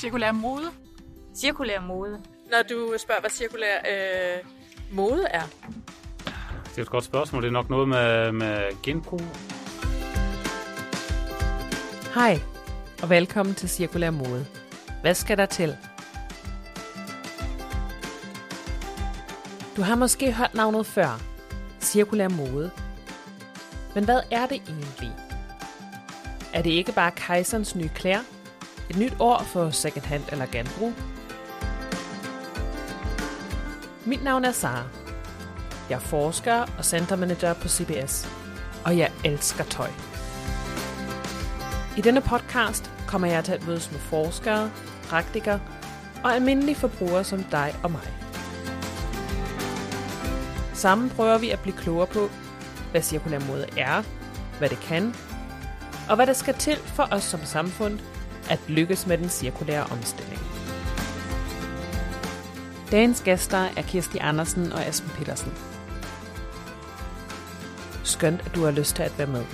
Cirkulær mode. Cirkulær mode. Når du spørger, hvad cirkulær øh, mode er? Det er et godt spørgsmål. Det er nok noget med, med genbrug. Hej, og velkommen til Cirkulær Mode. Hvad skal der til? Du har måske hørt navnet før. Cirkulær mode. Men hvad er det egentlig? Er det ikke bare kejserens nye klæder? Et nyt ord for second hand eller genbrug? Mit navn er Sara. Jeg er forsker og centermanager på CBS. Og jeg elsker tøj. I denne podcast kommer jeg til at mødes med forskere, praktikere og almindelige forbrugere som dig og mig. Sammen prøver vi at blive klogere på, hvad cirkulær mode er, hvad det kan, og hvad der skal til for os som samfund at lykkes med den cirkulære omstilling. Dagens gæster er Kirsti Andersen og Esben Petersen. Skønt, at du har lyst til at være med.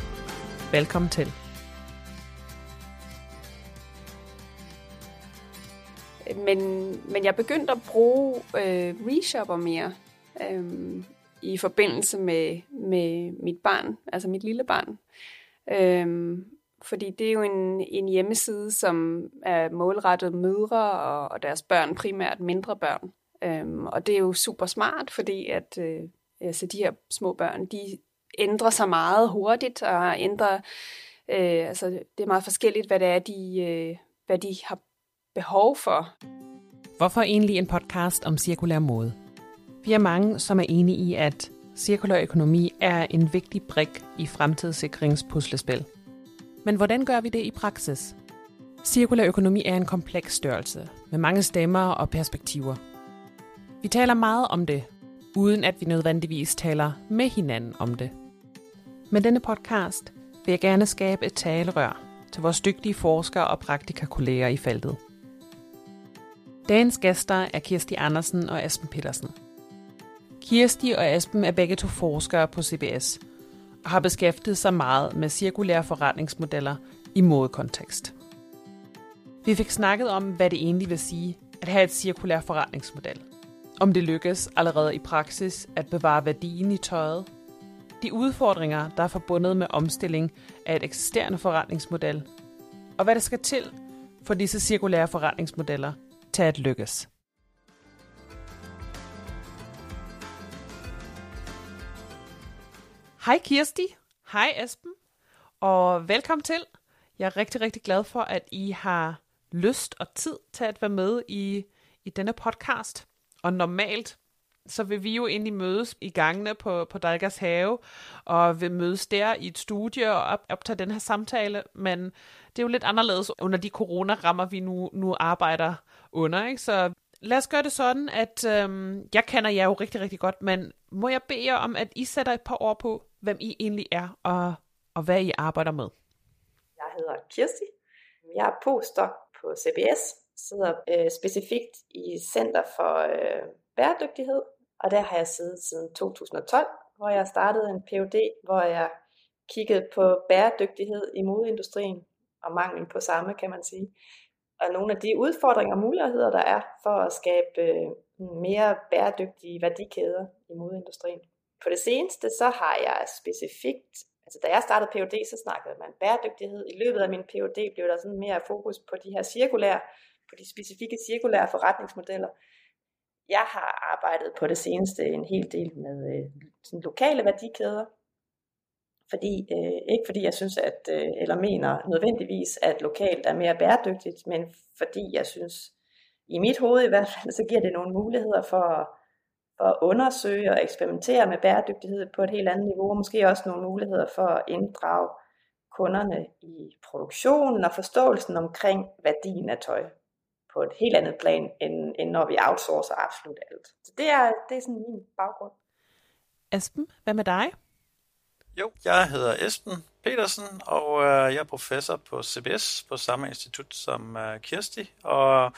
Velkommen til. Men, men jeg begyndte at bruge øh, reshopper mere øh, i forbindelse med, med mit barn, altså mit lille barn. Øh, fordi det er jo en, en hjemmeside, som er målrettet mødre og, og deres børn, primært mindre børn. Øhm, og det er jo super smart, fordi at øh, altså de her små børn, de ændrer sig meget hurtigt og ændrer, øh, altså det er meget forskelligt, hvad det er, de, øh, hvad de har behov for. Hvorfor egentlig en podcast om cirkulær mode? Vi er mange, som er enige i, at cirkulær økonomi er en vigtig brik i fremtidssikringspuslespil. Men hvordan gør vi det i praksis? Cirkulær økonomi er en kompleks størrelse med mange stemmer og perspektiver. Vi taler meget om det, uden at vi nødvendigvis taler med hinanden om det. Med denne podcast vil jeg gerne skabe et talerør til vores dygtige forskere og praktikakolleger i feltet. Dagens gæster er Kirsti Andersen og Esben Petersen. Kirsti og Esben er begge to forskere på CBS har beskæftiget sig meget med cirkulære forretningsmodeller i modekontekst. Vi fik snakket om, hvad det egentlig vil sige at have et cirkulær forretningsmodel. Om det lykkes allerede i praksis at bevare værdien i tøjet. De udfordringer, der er forbundet med omstilling af et eksisterende forretningsmodel. Og hvad der skal til for disse cirkulære forretningsmodeller til at lykkes. Hej Kirsti, hej Esben, og velkommen til. Jeg er rigtig, rigtig glad for, at I har lyst og tid til at være med i, i denne podcast. Og normalt, så vil vi jo egentlig mødes i gangene på, på Dalgas have, og vil mødes der i et studie og op, optage den her samtale, men det er jo lidt anderledes under de coronarammer, vi nu, nu arbejder under. Ikke? Så lad os gøre det sådan, at øhm, jeg kender jer jo rigtig, rigtig godt, men må jeg bede jer om, at I sætter et par ord på, hvem I egentlig er, og, og hvad I arbejder med? Jeg hedder Kirsti. Jeg er postdoc på CBS, sidder øh, specifikt i Center for øh, Bæredygtighed, og der har jeg siddet siden 2012, hvor jeg startede en PhD, hvor jeg kiggede på bæredygtighed i modeindustrien, og manglen på samme, kan man sige og nogle af de udfordringer og muligheder, der er for at skabe øh, mere bæredygtige værdikæder i modeindustrien. På det seneste, så har jeg specifikt, altså da jeg startede PhD, så snakkede man bæredygtighed. I løbet af min PhD blev der sådan mere fokus på de her cirkulære, på de specifikke cirkulære forretningsmodeller. Jeg har arbejdet på det seneste en hel del med øh, sådan lokale værdikæder, fordi, øh, ikke fordi jeg synes, at, øh, eller mener nødvendigvis, at lokalt er mere bæredygtigt, men fordi jeg synes, i mit hoved i hvert fald, så giver det nogle muligheder for, for at undersøge og eksperimentere med bæredygtighed på et helt andet niveau, og måske også nogle muligheder for at inddrage kunderne i produktionen og forståelsen omkring værdien af tøj på et helt andet plan, end, end når vi outsourcer absolut alt. Så det er, det er sådan min baggrund. Esben, hvad med dig? Jo, jeg hedder Esben Petersen, og øh, jeg er professor på CBS på samme institut som øh, Kirsti, og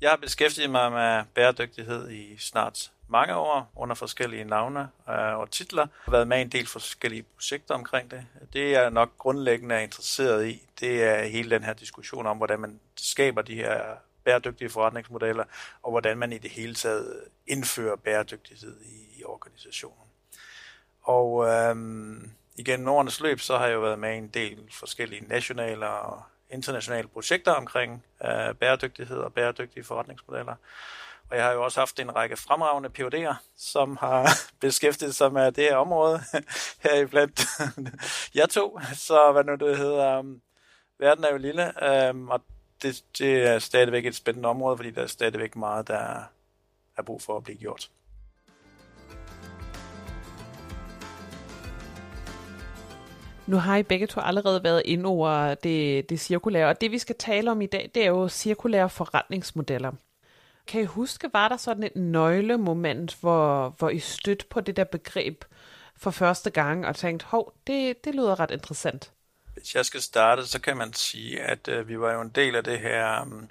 jeg har beskæftiget mig med bæredygtighed i snart mange år under forskellige navne øh, og titler. og har været med i en del forskellige projekter omkring det. Det jeg nok grundlæggende er interesseret i, det er hele den her diskussion om, hvordan man skaber de her bæredygtige forretningsmodeller, og hvordan man i det hele taget indfører bæredygtighed i, i organisationen. Og øhm, igen årenes løb, så har jeg jo været med i en del forskellige nationale og internationale projekter omkring øh, bæredygtighed og bæredygtige forretningsmodeller. Og jeg har jo også haft en række fremragende PUD'er, som har beskæftiget sig med det her område her i blandt jeg to. Så hvad nu det hedder, um, verden er jo lille, um, og det, det er stadigvæk et spændende område, fordi der er stadigvæk meget, der er brug for at blive gjort. Nu har I begge to allerede været ind over det, det cirkulære, og det vi skal tale om i dag, det er jo cirkulære forretningsmodeller. Kan I huske, var der sådan et nøglemoment, hvor, hvor I stødte på det der begreb for første gang og tænkte, hov, det, det lyder ret interessant? Hvis jeg skal starte, så kan man sige, at øh, vi var jo en del af det her mm, um,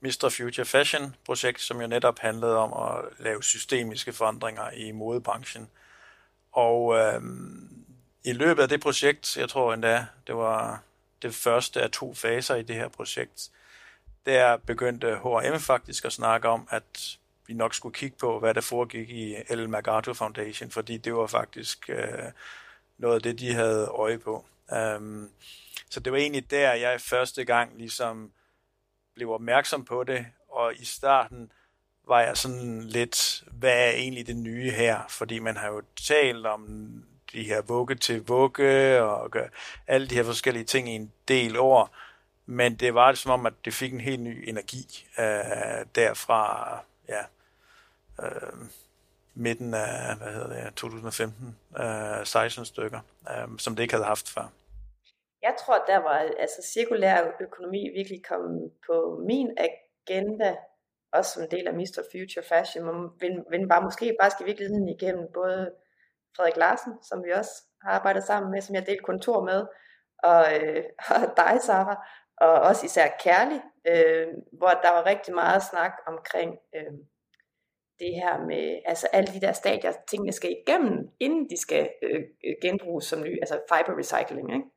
Mr. Future Fashion projekt, som jo netop handlede om at lave systemiske forandringer i modebranchen. Og øh, i løbet af det projekt, jeg tror endda, det var det første af to faser i det her projekt, der begyndte H&M faktisk at snakke om, at vi nok skulle kigge på, hvad der foregik i Ellen MacArthur Foundation, fordi det var faktisk øh, noget af det, de havde øje på. Um, så det var egentlig der, jeg første gang ligesom blev opmærksom på det, og i starten var jeg sådan lidt, hvad er egentlig det nye her? Fordi man har jo talt om de her vugge til vugge, og alle de her forskellige ting i en del år, men det var som om, at det fik en helt ny energi øh, derfra, ja, øh, midten af, hvad hedder det, 2015, øh, 16 stykker, øh, som det ikke havde haft før. Jeg tror, der var, altså cirkulær økonomi virkelig kom på min agenda, også som en del af Mr. Future Fashion, men, men var måske bare skal virkeligheden igennem både Frederik Larsen, som vi også har arbejdet sammen med, som jeg delte kontor med, og, øh, og dig, Sarah, og også især kærlig, øh, hvor der var rigtig meget snak omkring øh, det her med altså alle de der stadier, tingene skal igennem, inden de skal øh, genbruges som ny, altså fiber recycling. Ikke?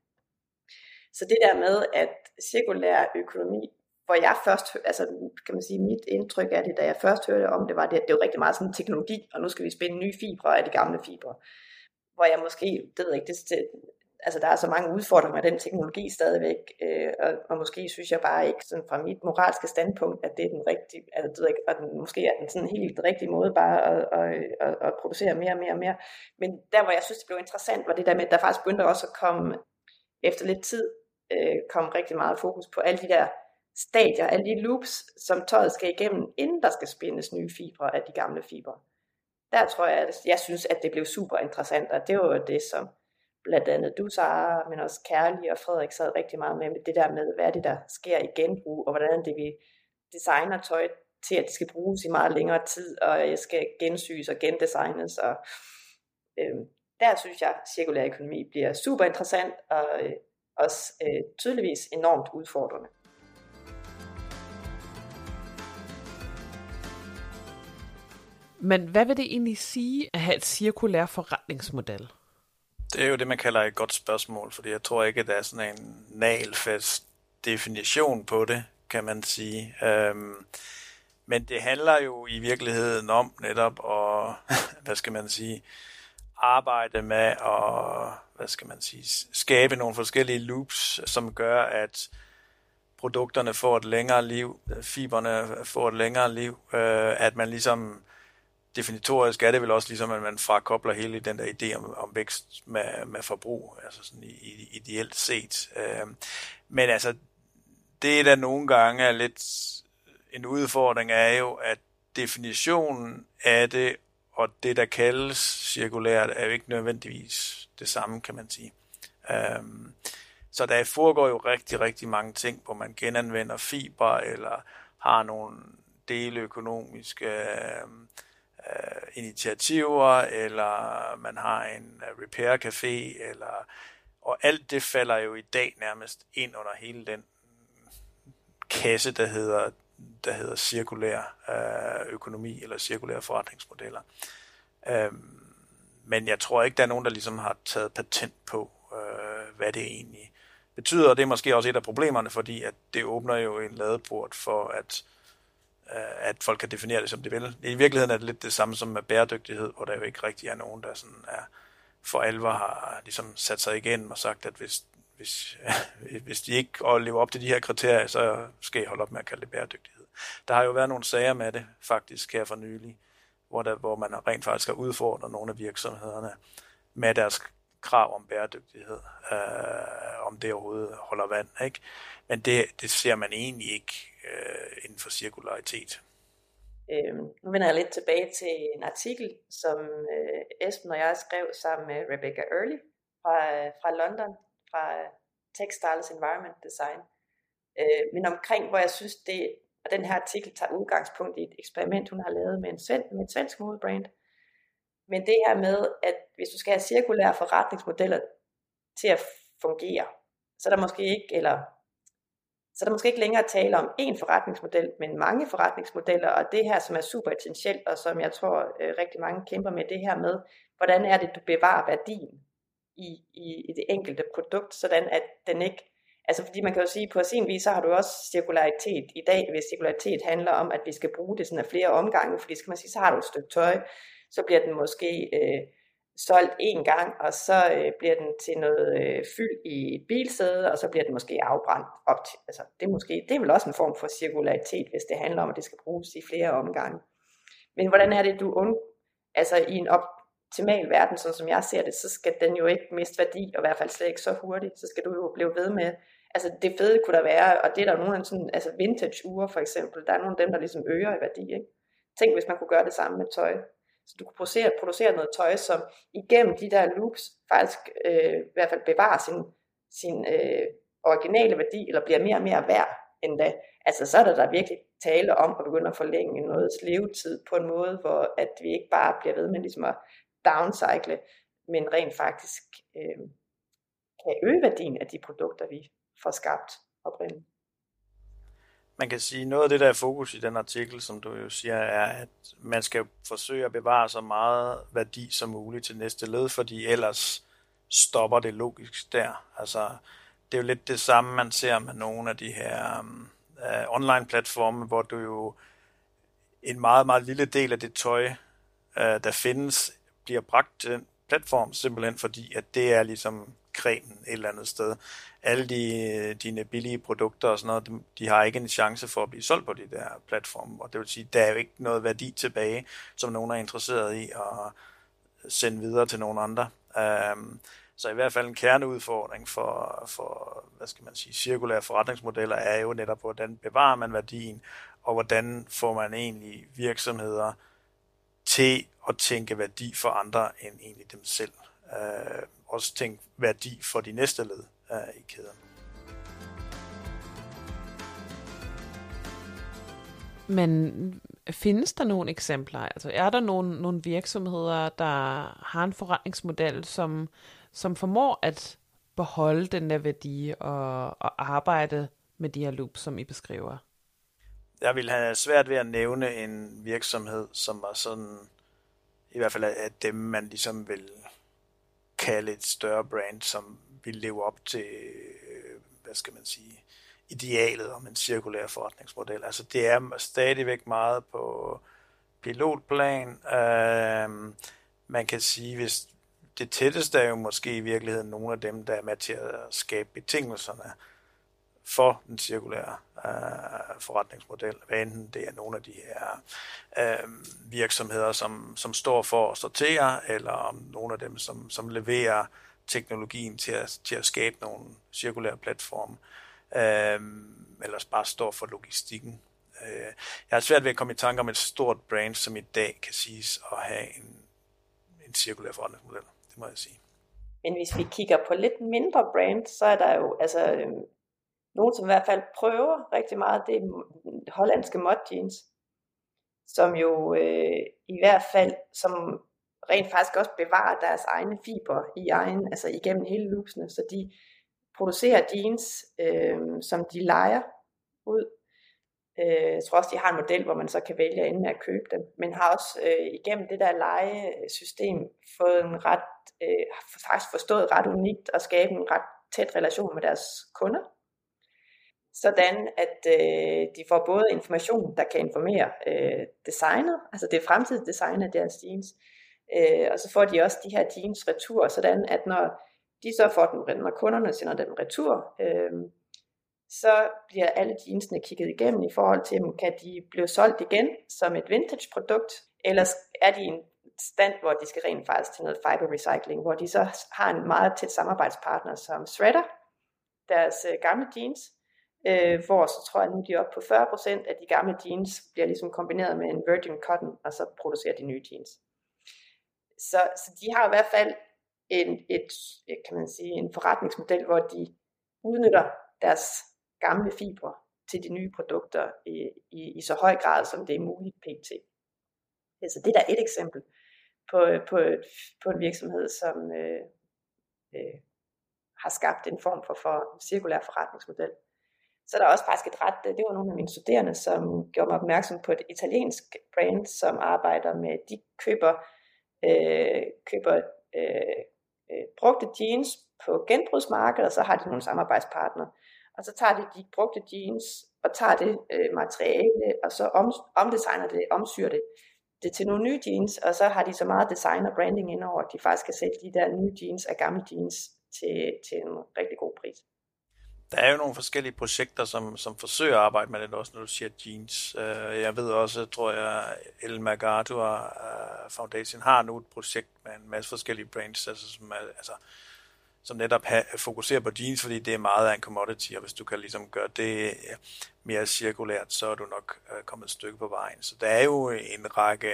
Så det der med, at cirkulær økonomi, hvor jeg først, altså kan man sige, mit indtryk af det, da jeg først hørte om det, var det, at det var rigtig meget sådan teknologi, og nu skal vi spænde nye fibre af de gamle fibre. Hvor jeg måske, det ved jeg ikke, det, altså der er så mange udfordringer med den teknologi stadigvæk, øh, og, og måske synes jeg bare ikke sådan fra mit moralske standpunkt, at det er den rigtige, altså det ved ikke, og den, måske er den sådan helt rigtige måde bare at, at, at, at producere mere og mere og mere. Men der hvor jeg synes det blev interessant, var det der med, at der faktisk begyndte også at komme, efter lidt tid, øh, kom rigtig meget fokus på alle de der stadier, alle de loops, som tøjet skal igennem, inden der skal spændes nye fibre af de gamle fibre. Der tror jeg, at jeg synes, at det blev super interessant, og det var det, som blandt andet du, Sara, men også Kærlig og Frederik sad rigtig meget med, med det der med, hvad er det, der sker i genbrug, og hvordan det vi designer tøj til, at det skal bruges i meget længere tid, og jeg skal gensyes og gendesignes. Og, øh, der synes jeg, at cirkulær økonomi bliver super interessant, og øh, også øh, tydeligvis enormt udfordrende. Men hvad vil det egentlig sige at have et cirkulær forretningsmodel? Det er jo det, man kalder et godt spørgsmål, fordi jeg tror ikke, at der er sådan en nalfast definition på det, kan man sige. Øhm, men det handler jo i virkeligheden om netop at, hvad skal man sige, arbejde med at, hvad skal man sige, skabe nogle forskellige loops, som gør, at produkterne får et længere liv, fiberne får et længere liv, øh, at man ligesom definitorisk er det vel også ligesom, at man frakobler hele den der idé om, om vækst med, med forbrug, altså sådan i, i, ideelt set. Øh, men altså, det der nogle gange er lidt en udfordring, er jo, at definitionen af det, og det der kaldes cirkulært, er jo ikke nødvendigvis det samme, kan man sige. Øh, så der foregår jo rigtig, rigtig mange ting, hvor man genanvender fiber, eller har nogle deleøkonomiske øh, øh, initiativer, eller man har en øh, repair café, eller, og alt det falder jo i dag nærmest ind under hele den kasse, der hedder, der hedder cirkulær øh, økonomi eller cirkulære forretningsmodeller. Øh, men jeg tror ikke, der er nogen, der ligesom har taget patent på, øh, hvad det egentlig betyder. Og det er måske også et af problemerne, fordi at det åbner jo en ladeport for, at øh, Øh, at folk kan definere det, som de vil. I virkeligheden er det lidt det samme som med bæredygtighed, hvor der jo ikke rigtig er nogen, der sådan er for alvor har ligesom sat sig igen og sagt, at hvis, hvis, hvis de ikke lever op til de her kriterier, så skal I holde op med at kalde det bæredygtighed. Der har jo været nogle sager med det, faktisk her for nylig, hvor, der, hvor man rent faktisk har udfordret nogle af virksomhederne med deres krav om bæredygtighed, øh, om det overhovedet holder vand. Ikke? Men det, det ser man egentlig ikke øh, inden for cirkularitet. Øhm, nu vender jeg lidt tilbage til en artikel, som øh, Esben og jeg skrev sammen med Rebecca Early fra, øh, fra London, fra Textiles Environment Design. Øh, men omkring, hvor jeg synes, det, og den her artikel tager udgangspunkt i et eksperiment, hun har lavet med, en svensk, med et svensk modebrand. Men det her med, at hvis du skal have cirkulære forretningsmodeller til at fungere, så er der måske ikke, eller så er måske ikke længere tale om én forretningsmodel, men mange forretningsmodeller, og det her, som er super essentielt, og som jeg tror øh, rigtig mange kæmper med, det her med, hvordan er det, du bevarer værdien i, i, i det enkelte produkt, sådan at den ikke, altså fordi man kan jo sige, på sin vis, så har du også cirkularitet i dag, hvis cirkularitet handler om, at vi skal bruge det sådan af flere omgange, fordi skal man sige, så har du et stykke tøj, så bliver den måske øh, solgt en gang, og så øh, bliver den til noget øh, fyld i et bilsæde, og så bliver den måske afbrændt op til. Altså, det, er måske, det er vel også en form for cirkularitet, hvis det handler om, at det skal bruges i flere omgange. Men hvordan er det, du und... altså i en optimal verden, sådan som jeg ser det, så skal den jo ikke miste værdi, og i hvert fald slet ikke så hurtigt, så skal du jo blive ved med, altså det fede kunne der være, og det er der nogle af sådan, altså vintage ure for eksempel, der er nogle af dem, der ligesom øger i værdi, ikke? Tænk, hvis man kunne gøre det samme med tøj. Så du kan producere, producere noget tøj, som igennem de der loops faktisk øh, i hvert fald bevarer sin, sin øh, originale værdi, eller bliver mere og mere værd end da. Altså så er der, der virkelig tale om at begynde at forlænge noget levetid på en måde, hvor at vi ikke bare bliver ved med ligesom at downcycle, men rent faktisk øh, kan øge værdien af de produkter, vi får skabt oprindeligt man kan sige, noget af det, der er fokus i den artikel, som du jo siger, er, at man skal forsøge at bevare så meget værdi som muligt til næste led, fordi ellers stopper det logisk der. Altså, det er jo lidt det samme, man ser med nogle af de her um, uh, online-platforme, hvor du jo en meget, meget lille del af det tøj, uh, der findes, bliver bragt til den platform, simpelthen fordi, at det er ligesom kremen et eller andet sted. Alle de, dine billige produkter og sådan noget, de, de har ikke en chance for at blive solgt på de der platforme, og det vil sige, der er jo ikke noget værdi tilbage, som nogen er interesseret i at sende videre til nogen andre. Um, så i hvert fald en kerneudfordring for, for hvad skal man sige, cirkulære forretningsmodeller er jo netop, hvordan bevarer man værdien, og hvordan får man egentlig virksomheder til at tænke værdi for andre end egentlig dem selv. Øh, også tænke værdi for de næste led uh, i kæden. Men findes der nogle eksempler? Altså er der nogle, nogle virksomheder, der har en forretningsmodel, som, som formår at beholde den der værdi og, og arbejde med de her loops, som I beskriver? Jeg vil have svært ved at nævne en virksomhed, som var sådan, i hvert fald af dem, man ligesom vil kalde et større brand, som vil leve op til, øh, hvad skal man sige, idealet om en cirkulær forretningsmodel. Altså det er stadigvæk meget på pilotplan. Øh, man kan sige, hvis det tætteste er jo måske i virkeligheden nogle af dem, der er med til at skabe betingelserne for den cirkulære øh, forretningsmodel, hvad enten det er nogle af de her øh, virksomheder, som, som står for at sortere, eller om nogle af dem, som, som leverer teknologien til at, til at skabe nogle cirkulære platforme, øh, eller bare står for logistikken. Øh, jeg har svært ved at komme i tanke om et stort brand, som i dag kan siges at have en, en cirkulær forretningsmodel. Det må jeg sige. Men hvis vi kigger på lidt mindre brand, så er der jo altså øhm, nogen, som i hvert fald prøver rigtig meget, det er hollandske mod jeans, som jo øh, i hvert fald, som rent faktisk også bevarer deres egne fiber i egen, altså igennem hele loopsene, så de producerer jeans, øh, som de leger ud. Øh, jeg tror også, de har en model, hvor man så kan vælge at med at købe dem, men har også øh, igennem det der lejesystem fået en ret, øh, faktisk forstået ret unikt at skabe en ret tæt relation med deres kunder sådan at øh, de får både information, der kan informere øh, designet, altså det fremtidige design af deres jeans, øh, og så får de også de her jeans retur, sådan at når de så får dem, når kunderne sender dem retur, øh, så bliver alle jeansene kigget igennem i forhold til, kan de blive solgt igen som et vintage produkt, eller er de i en stand, hvor de skal rent faktisk til noget fiber recycling, hvor de så har en meget tæt samarbejdspartner som Shredder, deres øh, gamle jeans, øh, hvor så tror jeg nu de er oppe på 40% af de gamle jeans bliver ligesom kombineret med en virgin cotton, og så producerer de nye jeans. Så, så de har i hvert fald en, et, kan man sige, en forretningsmodel, hvor de udnytter deres gamle fibre til de nye produkter i, i, i så høj grad, som det er muligt pt. Altså det er da et eksempel på, på, på en virksomhed, som øh, øh, har skabt en form for, for cirkulær forretningsmodel. Så der er også faktisk et ret, det var nogle af mine studerende, som gjorde mig opmærksom på et italiensk brand, som arbejder med, de køber, øh, køber øh, øh, brugte jeans på genbrugsmarkedet, og så har de nogle samarbejdspartnere. Og så tager de de brugte jeans og tager det øh, materiale, og så om, omdesigner det, omsyrer det, det til nogle nye jeans, og så har de så meget design og branding indover, at de faktisk kan sælge de der nye jeans af gamle jeans til, til en rigtig god pris. Der er jo nogle forskellige projekter, som, som forsøger at arbejde med det også, når du siger jeans. Uh, jeg ved også, tror jeg, El MacArthur uh, øh, Foundation har nu et projekt med en masse forskellige brands, altså, som, er, altså, som netop ha, fokuserer på jeans, fordi det er meget af en commodity, og hvis du kan ligesom gøre det øh, mere cirkulært, så er du nok uh, kommet et stykke på vejen. Så der er jo en række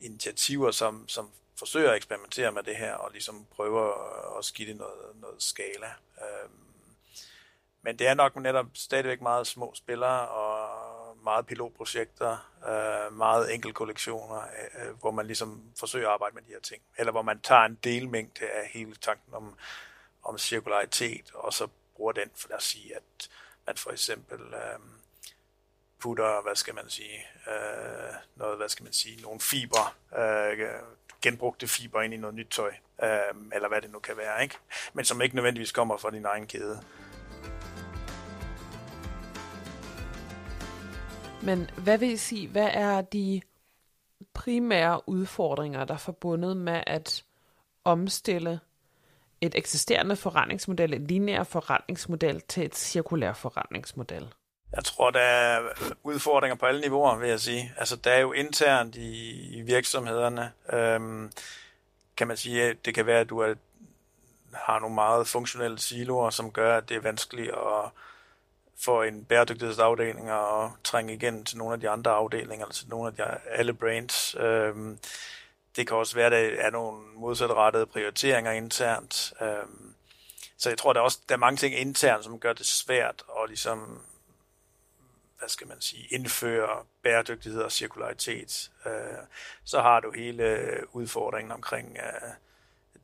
initiativer, som, som forsøger at eksperimentere med det her, og ligesom prøver at give det noget, noget skala. Uh, men det er nok netop stadigvæk meget små spillere og meget pilotprojekter, øh, meget enkeltkollektioner, øh, øh, hvor man ligesom forsøger at arbejde med de her ting. Eller hvor man tager en delmængde af hele tanken om, om cirkularitet, og så bruger den for at sige, at man for eksempel øh, putter, hvad skal man sige, øh, noget, hvad skal man sige, nogle fiber, øh, genbrugte fiber ind i noget nyt tøj, øh, eller hvad det nu kan være, ikke? Men som ikke nødvendigvis kommer fra din egen kæde. Men hvad vil I sige, hvad er de primære udfordringer, der er forbundet med at omstille et eksisterende forretningsmodel, en lineær forretningsmodel, til et cirkulær forretningsmodel? Jeg tror, der er udfordringer på alle niveauer, vil jeg sige. Altså, der er jo internt i, i virksomhederne, øhm, kan man sige, det kan være, at du er, har nogle meget funktionelle siloer, som gør, at det er vanskeligt at for en bæredygtighedsafdeling og trænge igen til nogle af de andre afdelinger, eller til nogle af de alle brands. Øhm, det kan også være, at der er nogle modsatrettede prioriteringer internt. Øhm, så jeg tror, der er også der er mange ting internt, som gør det svært at ligesom, hvad skal man sige, indføre bæredygtighed og cirkularitet. Øh, så har du hele udfordringen omkring øh,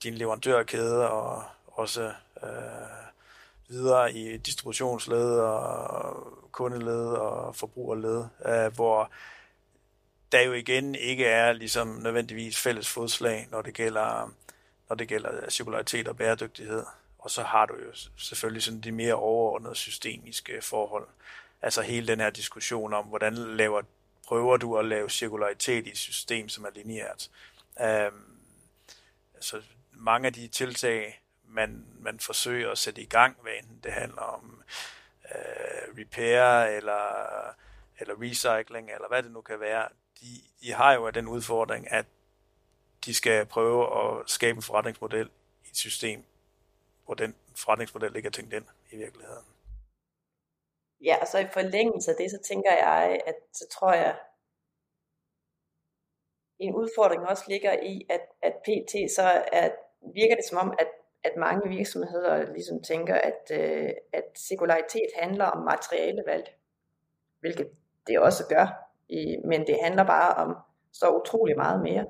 din leverandørkæde og også øh, videre i distributionsled og kundeled og forbrugerled, øh, hvor der jo igen ikke er ligesom nødvendigvis fælles fodslag, når det gælder, når det gælder cirkularitet og bæredygtighed. Og så har du jo selvfølgelig sådan de mere overordnede systemiske forhold. Altså hele den her diskussion om, hvordan laver, prøver du at lave cirkularitet i et system, som er lineært. Øhm, altså mange af de tiltag, man, man forsøger at sætte i gang, hvad enten det handler om øh, repair eller, eller recycling, eller hvad det nu kan være, de, de har jo den udfordring, at de skal prøve at skabe en forretningsmodel i et system, hvor den forretningsmodel ikke er tænkt ind i virkeligheden. Ja, og så i forlængelse af det, så tænker jeg, at så tror jeg, en udfordring også ligger i, at, at PT så er, virker det som om, at at mange virksomheder ligesom tænker, at, øh, at sekularitet handler om materialevalg, hvilket det også gør, i, men det handler bare om så utrolig meget mere.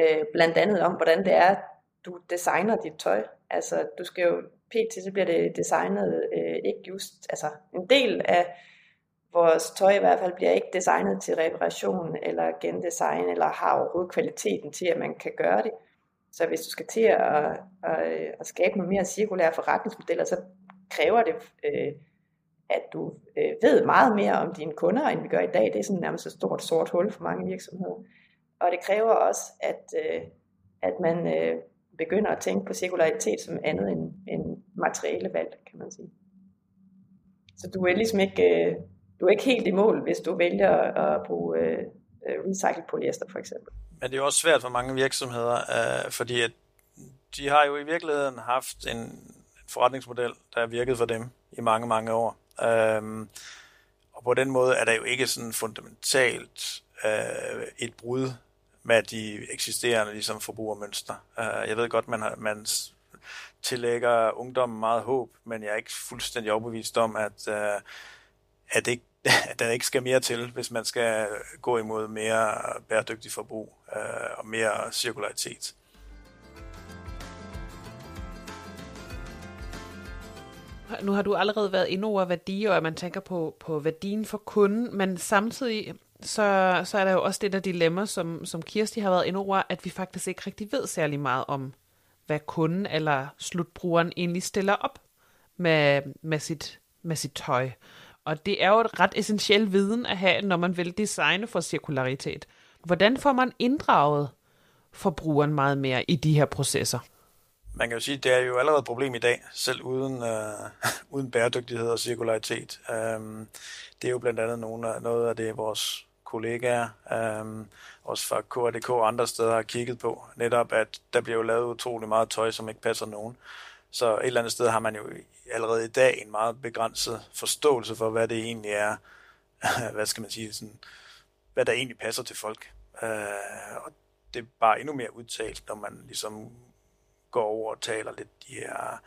Øh, blandt andet om, hvordan det er, du designer dit tøj. Altså, du skal jo, pt. så bliver det designet øh, ikke just, altså en del af vores tøj i hvert fald bliver ikke designet til reparation eller gendesign, eller har overhovedet kvaliteten til, at man kan gøre det. Så hvis du skal til at, at, øh, at skabe nogle mere cirkulære forretningsmodeller, så kræver det, øh, at du øh, ved meget mere om dine kunder, end vi gør i dag. Det er sådan nærmest et stort sort hul for mange virksomheder. Og det kræver også, at, øh, at man øh, begynder at tænke på cirkularitet som andet end, end materielle valg, kan man sige. Så du er ligesom ikke, øh, du er ikke helt i mål, hvis du vælger at bruge øh, øh, recycled polyester for eksempel. Men det er jo også svært for mange virksomheder, øh, fordi at de har jo i virkeligheden haft en forretningsmodel, der har virket for dem i mange, mange år. Øh, og på den måde er der jo ikke sådan fundamentalt øh, et brud med de eksisterende ligesom, forbrugermønster. Øh, jeg ved godt, man, har, man tillægger ungdommen meget håb, men jeg er ikke fuldstændig overbevist om, at, øh, at, ikke, der ikke skal mere til, hvis man skal gå imod mere bæredygtig forbrug uh, og mere cirkularitet. Nu har du allerede været inde over værdi, og at man tænker på, på værdien for kunden, men samtidig så, så er der jo også det der dilemma, som, som Kirsti har været inde over, at vi faktisk ikke rigtig ved særlig meget om, hvad kunden eller slutbrugeren egentlig stiller op med, med, sit, med sit tøj. Og det er jo et ret essentiel viden at have, når man vil designe for cirkularitet. Hvordan får man inddraget forbrugeren meget mere i de her processer? Man kan jo sige, at det er jo allerede et problem i dag, selv uden, øh, uden bæredygtighed og cirkularitet. Øhm, det er jo blandt andet nogle af, noget af det, vores kollegaer, øhm, også fra KRDK og andre steder har kigget på, netop at der bliver jo lavet utrolig meget tøj, som ikke passer nogen. Så et eller andet sted har man jo allerede i dag en meget begrænset forståelse for, hvad det egentlig er, hvad skal man sige, sådan, hvad der egentlig passer til folk. Øh, og det er bare endnu mere udtalt, når man ligesom går over og taler lidt de her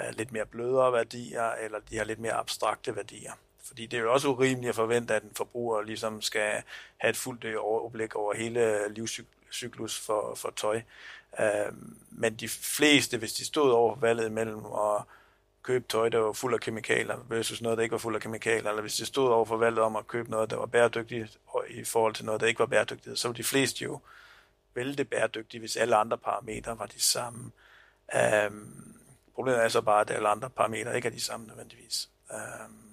øh, lidt mere blødere værdier, eller de her lidt mere abstrakte værdier. Fordi det er jo også urimeligt at forvente, at en forbruger ligesom skal have et fuldt øh, overblik over hele cyklus for, for tøj. Øh, men de fleste, hvis de stod over valget mellem at købe tøj, der var fuld af kemikalier, versus noget, der ikke var fuld af kemikalier, eller hvis de stod over for valget om at købe noget, der var bæredygtigt, i forhold til noget, der ikke var bæredygtigt, så ville de fleste jo vælge det bæredygtige, hvis alle andre parametre var de samme. Øhm, problemet er så bare, at alle andre parametre ikke er de samme nødvendigvis. Øhm,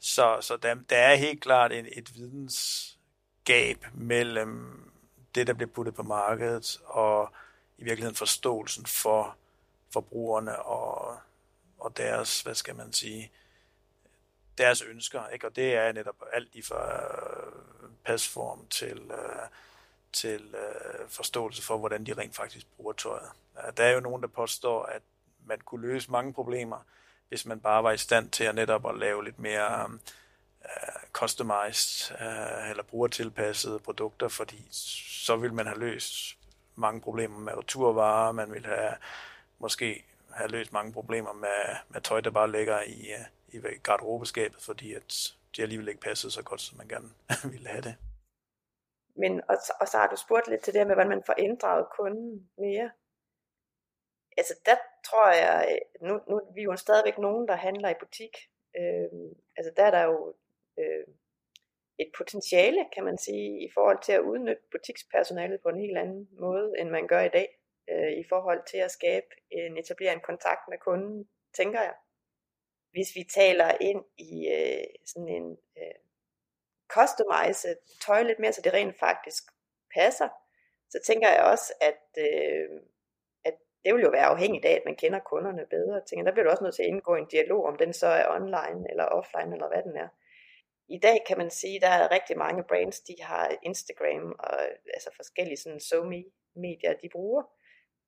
så, så der, der er helt klart en, et vidensgab mellem det, der bliver puttet på markedet, og i virkeligheden forståelsen for forbrugerne og, og deres, hvad skal man sige, deres ønsker. Ikke? Og det er netop alt i fra øh, pasform til, øh, til øh, forståelse for, hvordan de rent faktisk bruger tøjet. Der er jo nogen, der påstår, at man kunne løse mange problemer, hvis man bare var i stand til at netop at lave lidt mere Øh, customized uh, eller brugertilpassede produkter, fordi så vil man have løst mange problemer med returvarer, man vil have måske have løst mange problemer med, med tøj, der bare ligger i, øh, i garderobeskabet, fordi at det alligevel ikke passede så godt, som man gerne ville have det. Men, og, og så har du spurgt lidt til det med, hvordan man får inddraget kunden mere altså der tror jeg, nu, nu vi er jo stadigvæk nogen, der handler i butik. Øh, altså der er der jo øh, et potentiale, kan man sige, i forhold til at udnytte butikspersonalet på en helt anden måde, end man gør i dag, øh, i forhold til at skabe en, etablere en kontakt med kunden, tænker jeg. Hvis vi taler ind i øh, sådan en øh, customize tøj lidt mere, så det rent faktisk passer, så tænker jeg også, at øh, det vil jo være afhængigt af, at man kender kunderne bedre. Jeg tænker, der bliver du også nødt til at indgå en dialog, om den så er online eller offline, eller hvad den er. I dag kan man sige, der er rigtig mange brands, de har Instagram og altså forskellige sådan SoMe medier, de bruger,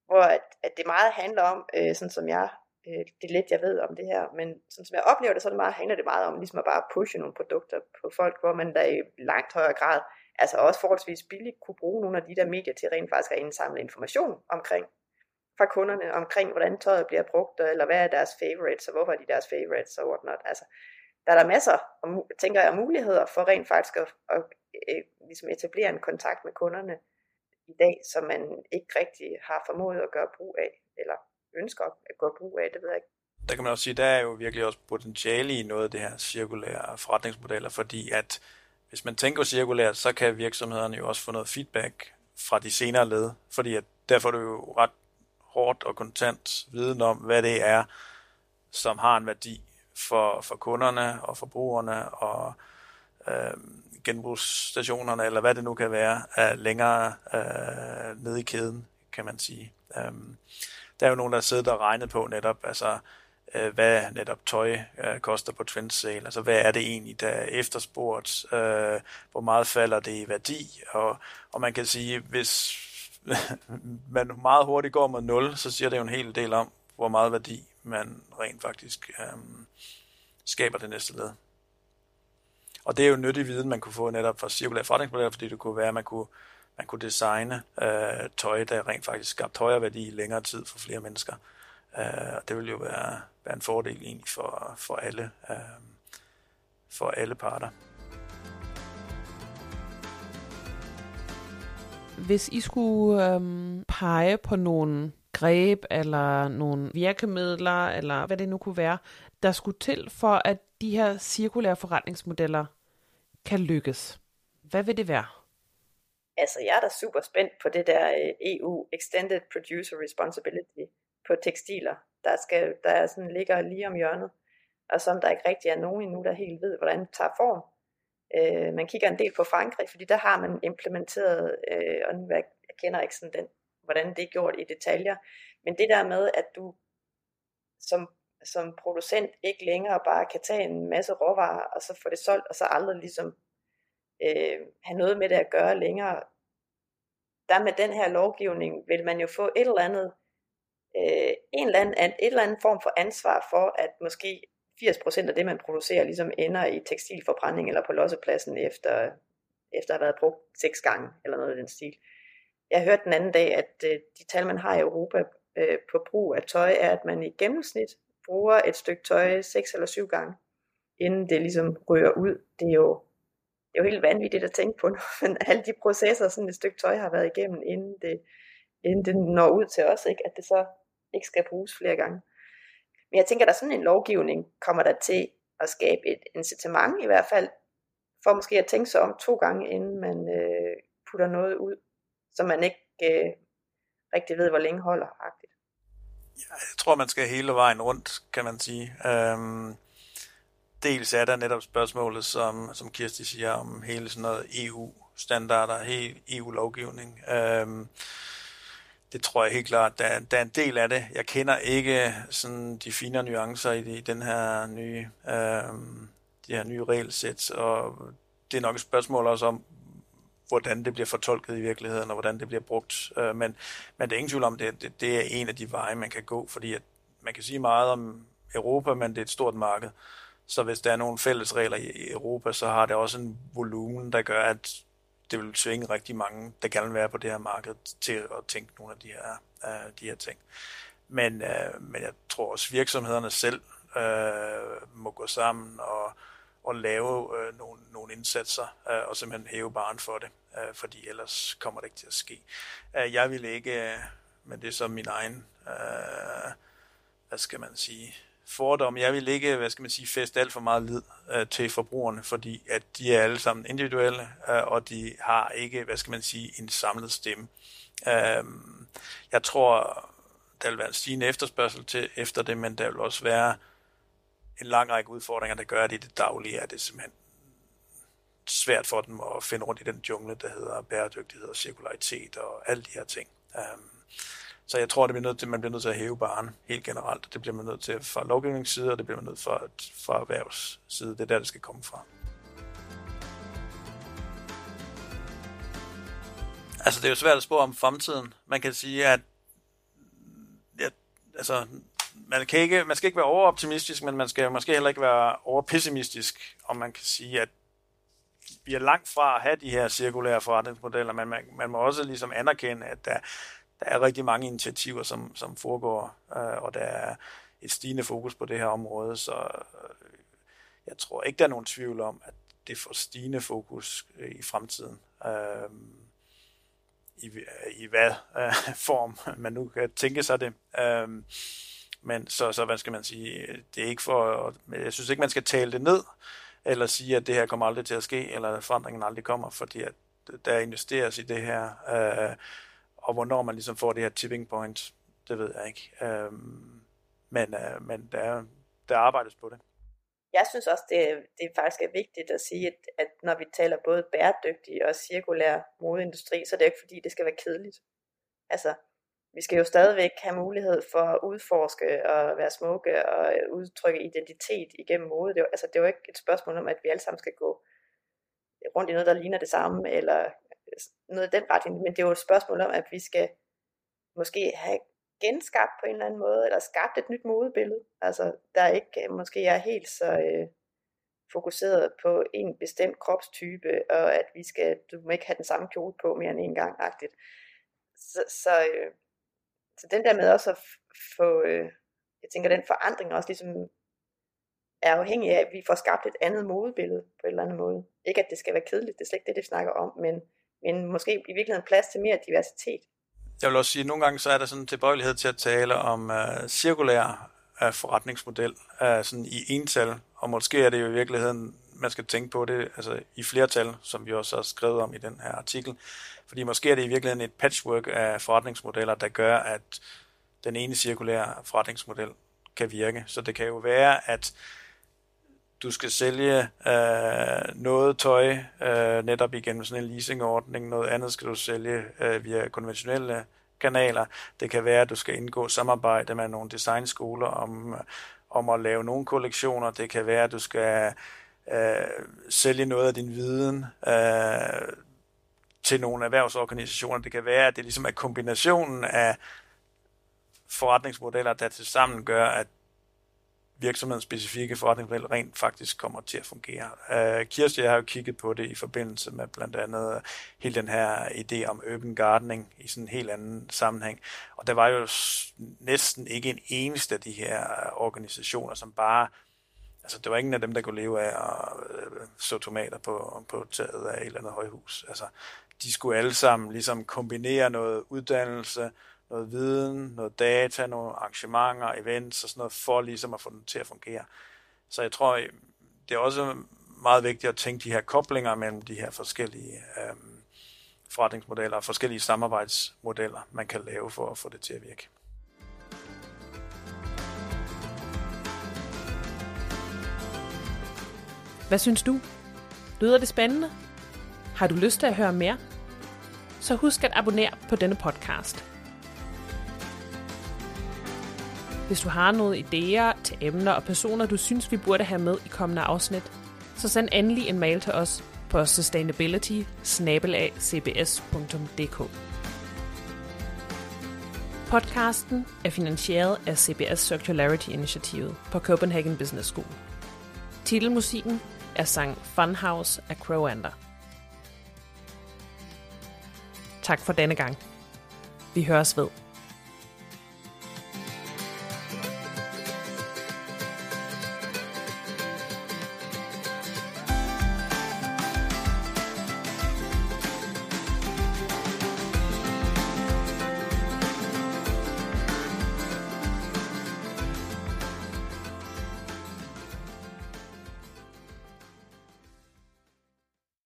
hvor at, at det meget handler om, øh, sådan som jeg, øh, det er lidt jeg ved om det her, men sådan som jeg oplever det, så det meget, handler det meget om ligesom at bare pushe nogle produkter på folk, hvor man da i langt højere grad, altså også forholdsvis billigt, kunne bruge nogle af de der medier til rent faktisk at indsamle information omkring, fra kunderne omkring, hvordan tøjet bliver brugt, eller hvad er deres favorites, og hvorfor er de deres favorites, og whatnot. Altså, der er der masser, tænker jeg, muligheder for rent faktisk at, at, at, ligesom etablere en kontakt med kunderne i dag, som man ikke rigtig har formået at gøre brug af, eller ønsker at gøre brug af, det ved jeg ikke. Der kan man også sige, der er jo virkelig også potentiale i noget af det her cirkulære forretningsmodeller, fordi at hvis man tænker cirkulært, så kan virksomhederne jo også få noget feedback fra de senere led, fordi at derfor får det jo ret hårdt og kontant viden om, hvad det er, som har en værdi for, for kunderne og forbrugerne og øh, genbrugsstationerne, eller hvad det nu kan være, er længere øh, nede i kæden, kan man sige. Øh, der er jo nogen, der sidder og regnet på netop, altså øh, hvad netop tøj øh, koster på trendsale, Altså hvad er det egentlig, der er efterspurgt? Øh, hvor meget falder det i værdi? Og, og man kan sige, hvis man meget hurtigt går mod 0, så siger det jo en hel del om, hvor meget værdi man rent faktisk øhm, skaber det næste led. Og det er jo nyttig viden, man kunne få netop fra cirkulære forretningsmodeller, fordi det kunne være, at man kunne, man kunne designe øh, tøj, der rent faktisk skabte højere værdi i længere tid for flere mennesker. Øh, og det ville jo være, være en fordel egentlig for, for alle øh, for alle parter. Hvis I skulle øhm, pege på nogle greb eller nogle virkemidler, eller hvad det nu kunne være, der skulle til for, at de her cirkulære forretningsmodeller kan lykkes. Hvad vil det være? Altså, jeg er da super spændt på det der øh, EU Extended Producer Responsibility på tekstiler, der, skal, der sådan ligger lige om hjørnet, og som der ikke rigtig er nogen endnu, der helt ved, hvordan det tager form. Øh, man kigger en del på Frankrig, fordi der har man implementeret, øh, og nu jeg kender ikke sådan den, hvordan det er gjort i detaljer, men det der med, at du som, som producent ikke længere bare kan tage en masse råvarer, og så få det solgt, og så aldrig ligesom øh, have noget med det at gøre længere. Der med den her lovgivning vil man jo få et eller andet, øh, en eller anden, et eller andet form for ansvar for, at måske 80% af det, man producerer, ligesom ender i tekstilforbrænding eller på lossepladsen efter, efter at have været brugt seks gange, eller noget i den stil. Jeg hørte den anden dag, at øh, de tal, man har i Europa øh, på brug af tøj, er, at man i gennemsnit bruger et stykke tøj seks eller syv gange, inden det ligesom rører ud. Det er jo, det er jo helt vanvittigt at tænke på, men alle de processer, sådan et stykke tøj har været igennem, inden det, inden det når ud til os, ikke? at det så ikke skal bruges flere gange. Men jeg tænker, at der sådan en lovgivning kommer der til at skabe et incitament i hvert fald, for måske at tænke sig om to gange, inden man øh, putter noget ud, som man ikke øh, rigtig ved, hvor længe holder. -agtigt. Ja, jeg tror, man skal hele vejen rundt, kan man sige. Øhm, dels er der netop spørgsmålet, som, som Kirsti siger, om hele sådan noget EU-standarder, hele EU-lovgivning. Øhm, det tror jeg helt klart, der, der er en del af det. Jeg kender ikke sådan de finere nuancer i, i den her nye, øh, de her nye regelsæt, og det er nok et spørgsmål også om, hvordan det bliver fortolket i virkeligheden, og hvordan det bliver brugt. Øh, men, men det er ingen tvivl om, det, det, det er en af de veje, man kan gå, fordi at man kan sige meget om Europa, men det er et stort marked. Så hvis der er nogle fælles regler i Europa, så har det også en volumen, der gør, at det vil tvinge rigtig mange, der gerne vil være på det her marked, til at tænke nogle af de her, uh, de her ting. Men, uh, men jeg tror også, virksomhederne selv uh, må gå sammen og, og lave øh, nogle, nogle indsatser, øh, og simpelthen hæve baren for det, øh, fordi ellers kommer det ikke til at ske. Øh, jeg vil ikke, øh, men det er så min egen, øh, hvad skal man sige, fordom. Jeg vil ikke, hvad skal man sige, feste alt for meget lid øh, til forbrugerne, fordi at de er alle sammen individuelle, øh, og de har ikke, hvad skal man sige, en samlet stemme. Øh, jeg tror, der vil være en stigende efterspørgsel til efter det, men der vil også være en lang række udfordringer, der gør, at i det daglige er det simpelthen svært for dem at finde rundt i den jungle, der hedder bæredygtighed og cirkularitet og alle de her ting. Um, så jeg tror, det bliver nødt til, man bliver nødt til at hæve baren helt generelt. Det bliver man nødt til fra lovgivningsside, og det bliver man nødt fra, fra erhvervsside. Det er der, det skal komme fra. Altså, det er jo svært at spå om fremtiden. Man kan sige, at ja, altså, man, kan ikke, man skal ikke være overoptimistisk, men man skal måske heller ikke være overpessimistisk, om man kan sige, at vi er langt fra at have de her cirkulære forretningsmodeller, men man, man må også ligesom anerkende, at der, der er rigtig mange initiativer, som, som foregår, øh, og der er et stigende fokus på det her område, så øh, jeg tror ikke, der er nogen tvivl om, at det får stigende fokus øh, i fremtiden. Øh, i, i hvad øh, form man nu kan tænke sig det. Øh, men så, så hvad skal man sige, det er ikke for, jeg synes ikke, man skal tale det ned, eller sige, at det her kommer aldrig til at ske, eller at forandringen aldrig kommer, fordi at der investeres i det her, øh, og hvornår man ligesom får det her tipping point, det ved jeg ikke. Øh, men øh, men der, der arbejdes på det. jeg synes også, det, det faktisk er vigtigt at sige, at, at når vi taler både bæredygtig og cirkulær modeindustri, så er det ikke fordi, det skal være kedeligt. Altså, vi skal jo stadigvæk have mulighed for at udforske og være smukke og udtrykke identitet igennem mode. Det er, altså, det er jo ikke et spørgsmål om, at vi alle sammen skal gå rundt i noget, der ligner det samme, eller noget i den retning, men det er jo et spørgsmål om, at vi skal måske have genskabt på en eller anden måde, eller skabt et nyt modebillede, altså der ikke måske er helt så øh, fokuseret på en bestemt kropstype, og at vi skal, du må ikke have den samme kjole på mere end en gang, agtigt. Så, så, øh, så den der med også at få, øh, jeg tænker den forandring også ligesom er afhængig af, at vi får skabt et andet modebillede på en eller anden måde. Ikke at det skal være kedeligt, det er slet ikke det, det snakker om, men, men måske i virkeligheden plads til mere diversitet. Jeg vil også sige, at nogle gange så er der sådan en tilbøjelighed til at tale om uh, cirkulær uh, forretningsmodel uh, sådan i ental, og måske er det jo i virkeligheden, man skal tænke på det altså i flertal, som vi også har skrevet om i den her artikel. Fordi måske er det i virkeligheden et patchwork af forretningsmodeller, der gør, at den ene cirkulære forretningsmodel kan virke. Så det kan jo være, at du skal sælge øh, noget tøj øh, netop igennem sådan en leasingordning, noget andet skal du sælge øh, via konventionelle kanaler. Det kan være, at du skal indgå samarbejde med nogle designskoler om, øh, om at lave nogle kollektioner. Det kan være, at du skal øh, sælge noget af din viden øh, til nogle erhvervsorganisationer. Det kan være, at det ligesom er kombinationen af forretningsmodeller, der til sammen gør, at virksomhedens specifikke forretningsmodel rent faktisk kommer til at fungere. Uh, Kirsti har jo kigget på det i forbindelse med blandt andet hele den her idé om open gardening i sådan en helt anden sammenhæng. Og der var jo næsten ikke en eneste af de her organisationer, som bare Altså, det var ingen af dem, der kunne leve af at øh, så tomater på, på taget af et eller andet højhus. Altså, de skulle alle sammen ligesom kombinere noget uddannelse, noget viden, noget data, nogle arrangementer, events og sådan noget, for ligesom at få den til at fungere. Så jeg tror, øh, det er også meget vigtigt at tænke de her koblinger mellem de her forskellige øh, forretningsmodeller og forskellige samarbejdsmodeller, man kan lave for at få det til at virke. Hvad synes du? Lyder det spændende? Har du lyst til at høre mere? Så husk at abonnere på denne podcast. Hvis du har nogle idéer til emner og personer, du synes, vi burde have med i kommende afsnit, så send endelig en mail til os på sustainability Podcasten er finansieret af CBS Circularity Initiativet på Copenhagen Business School. Titelmusikken er sang Funhouse af Crowander. Tak for denne gang. Vi høres ved.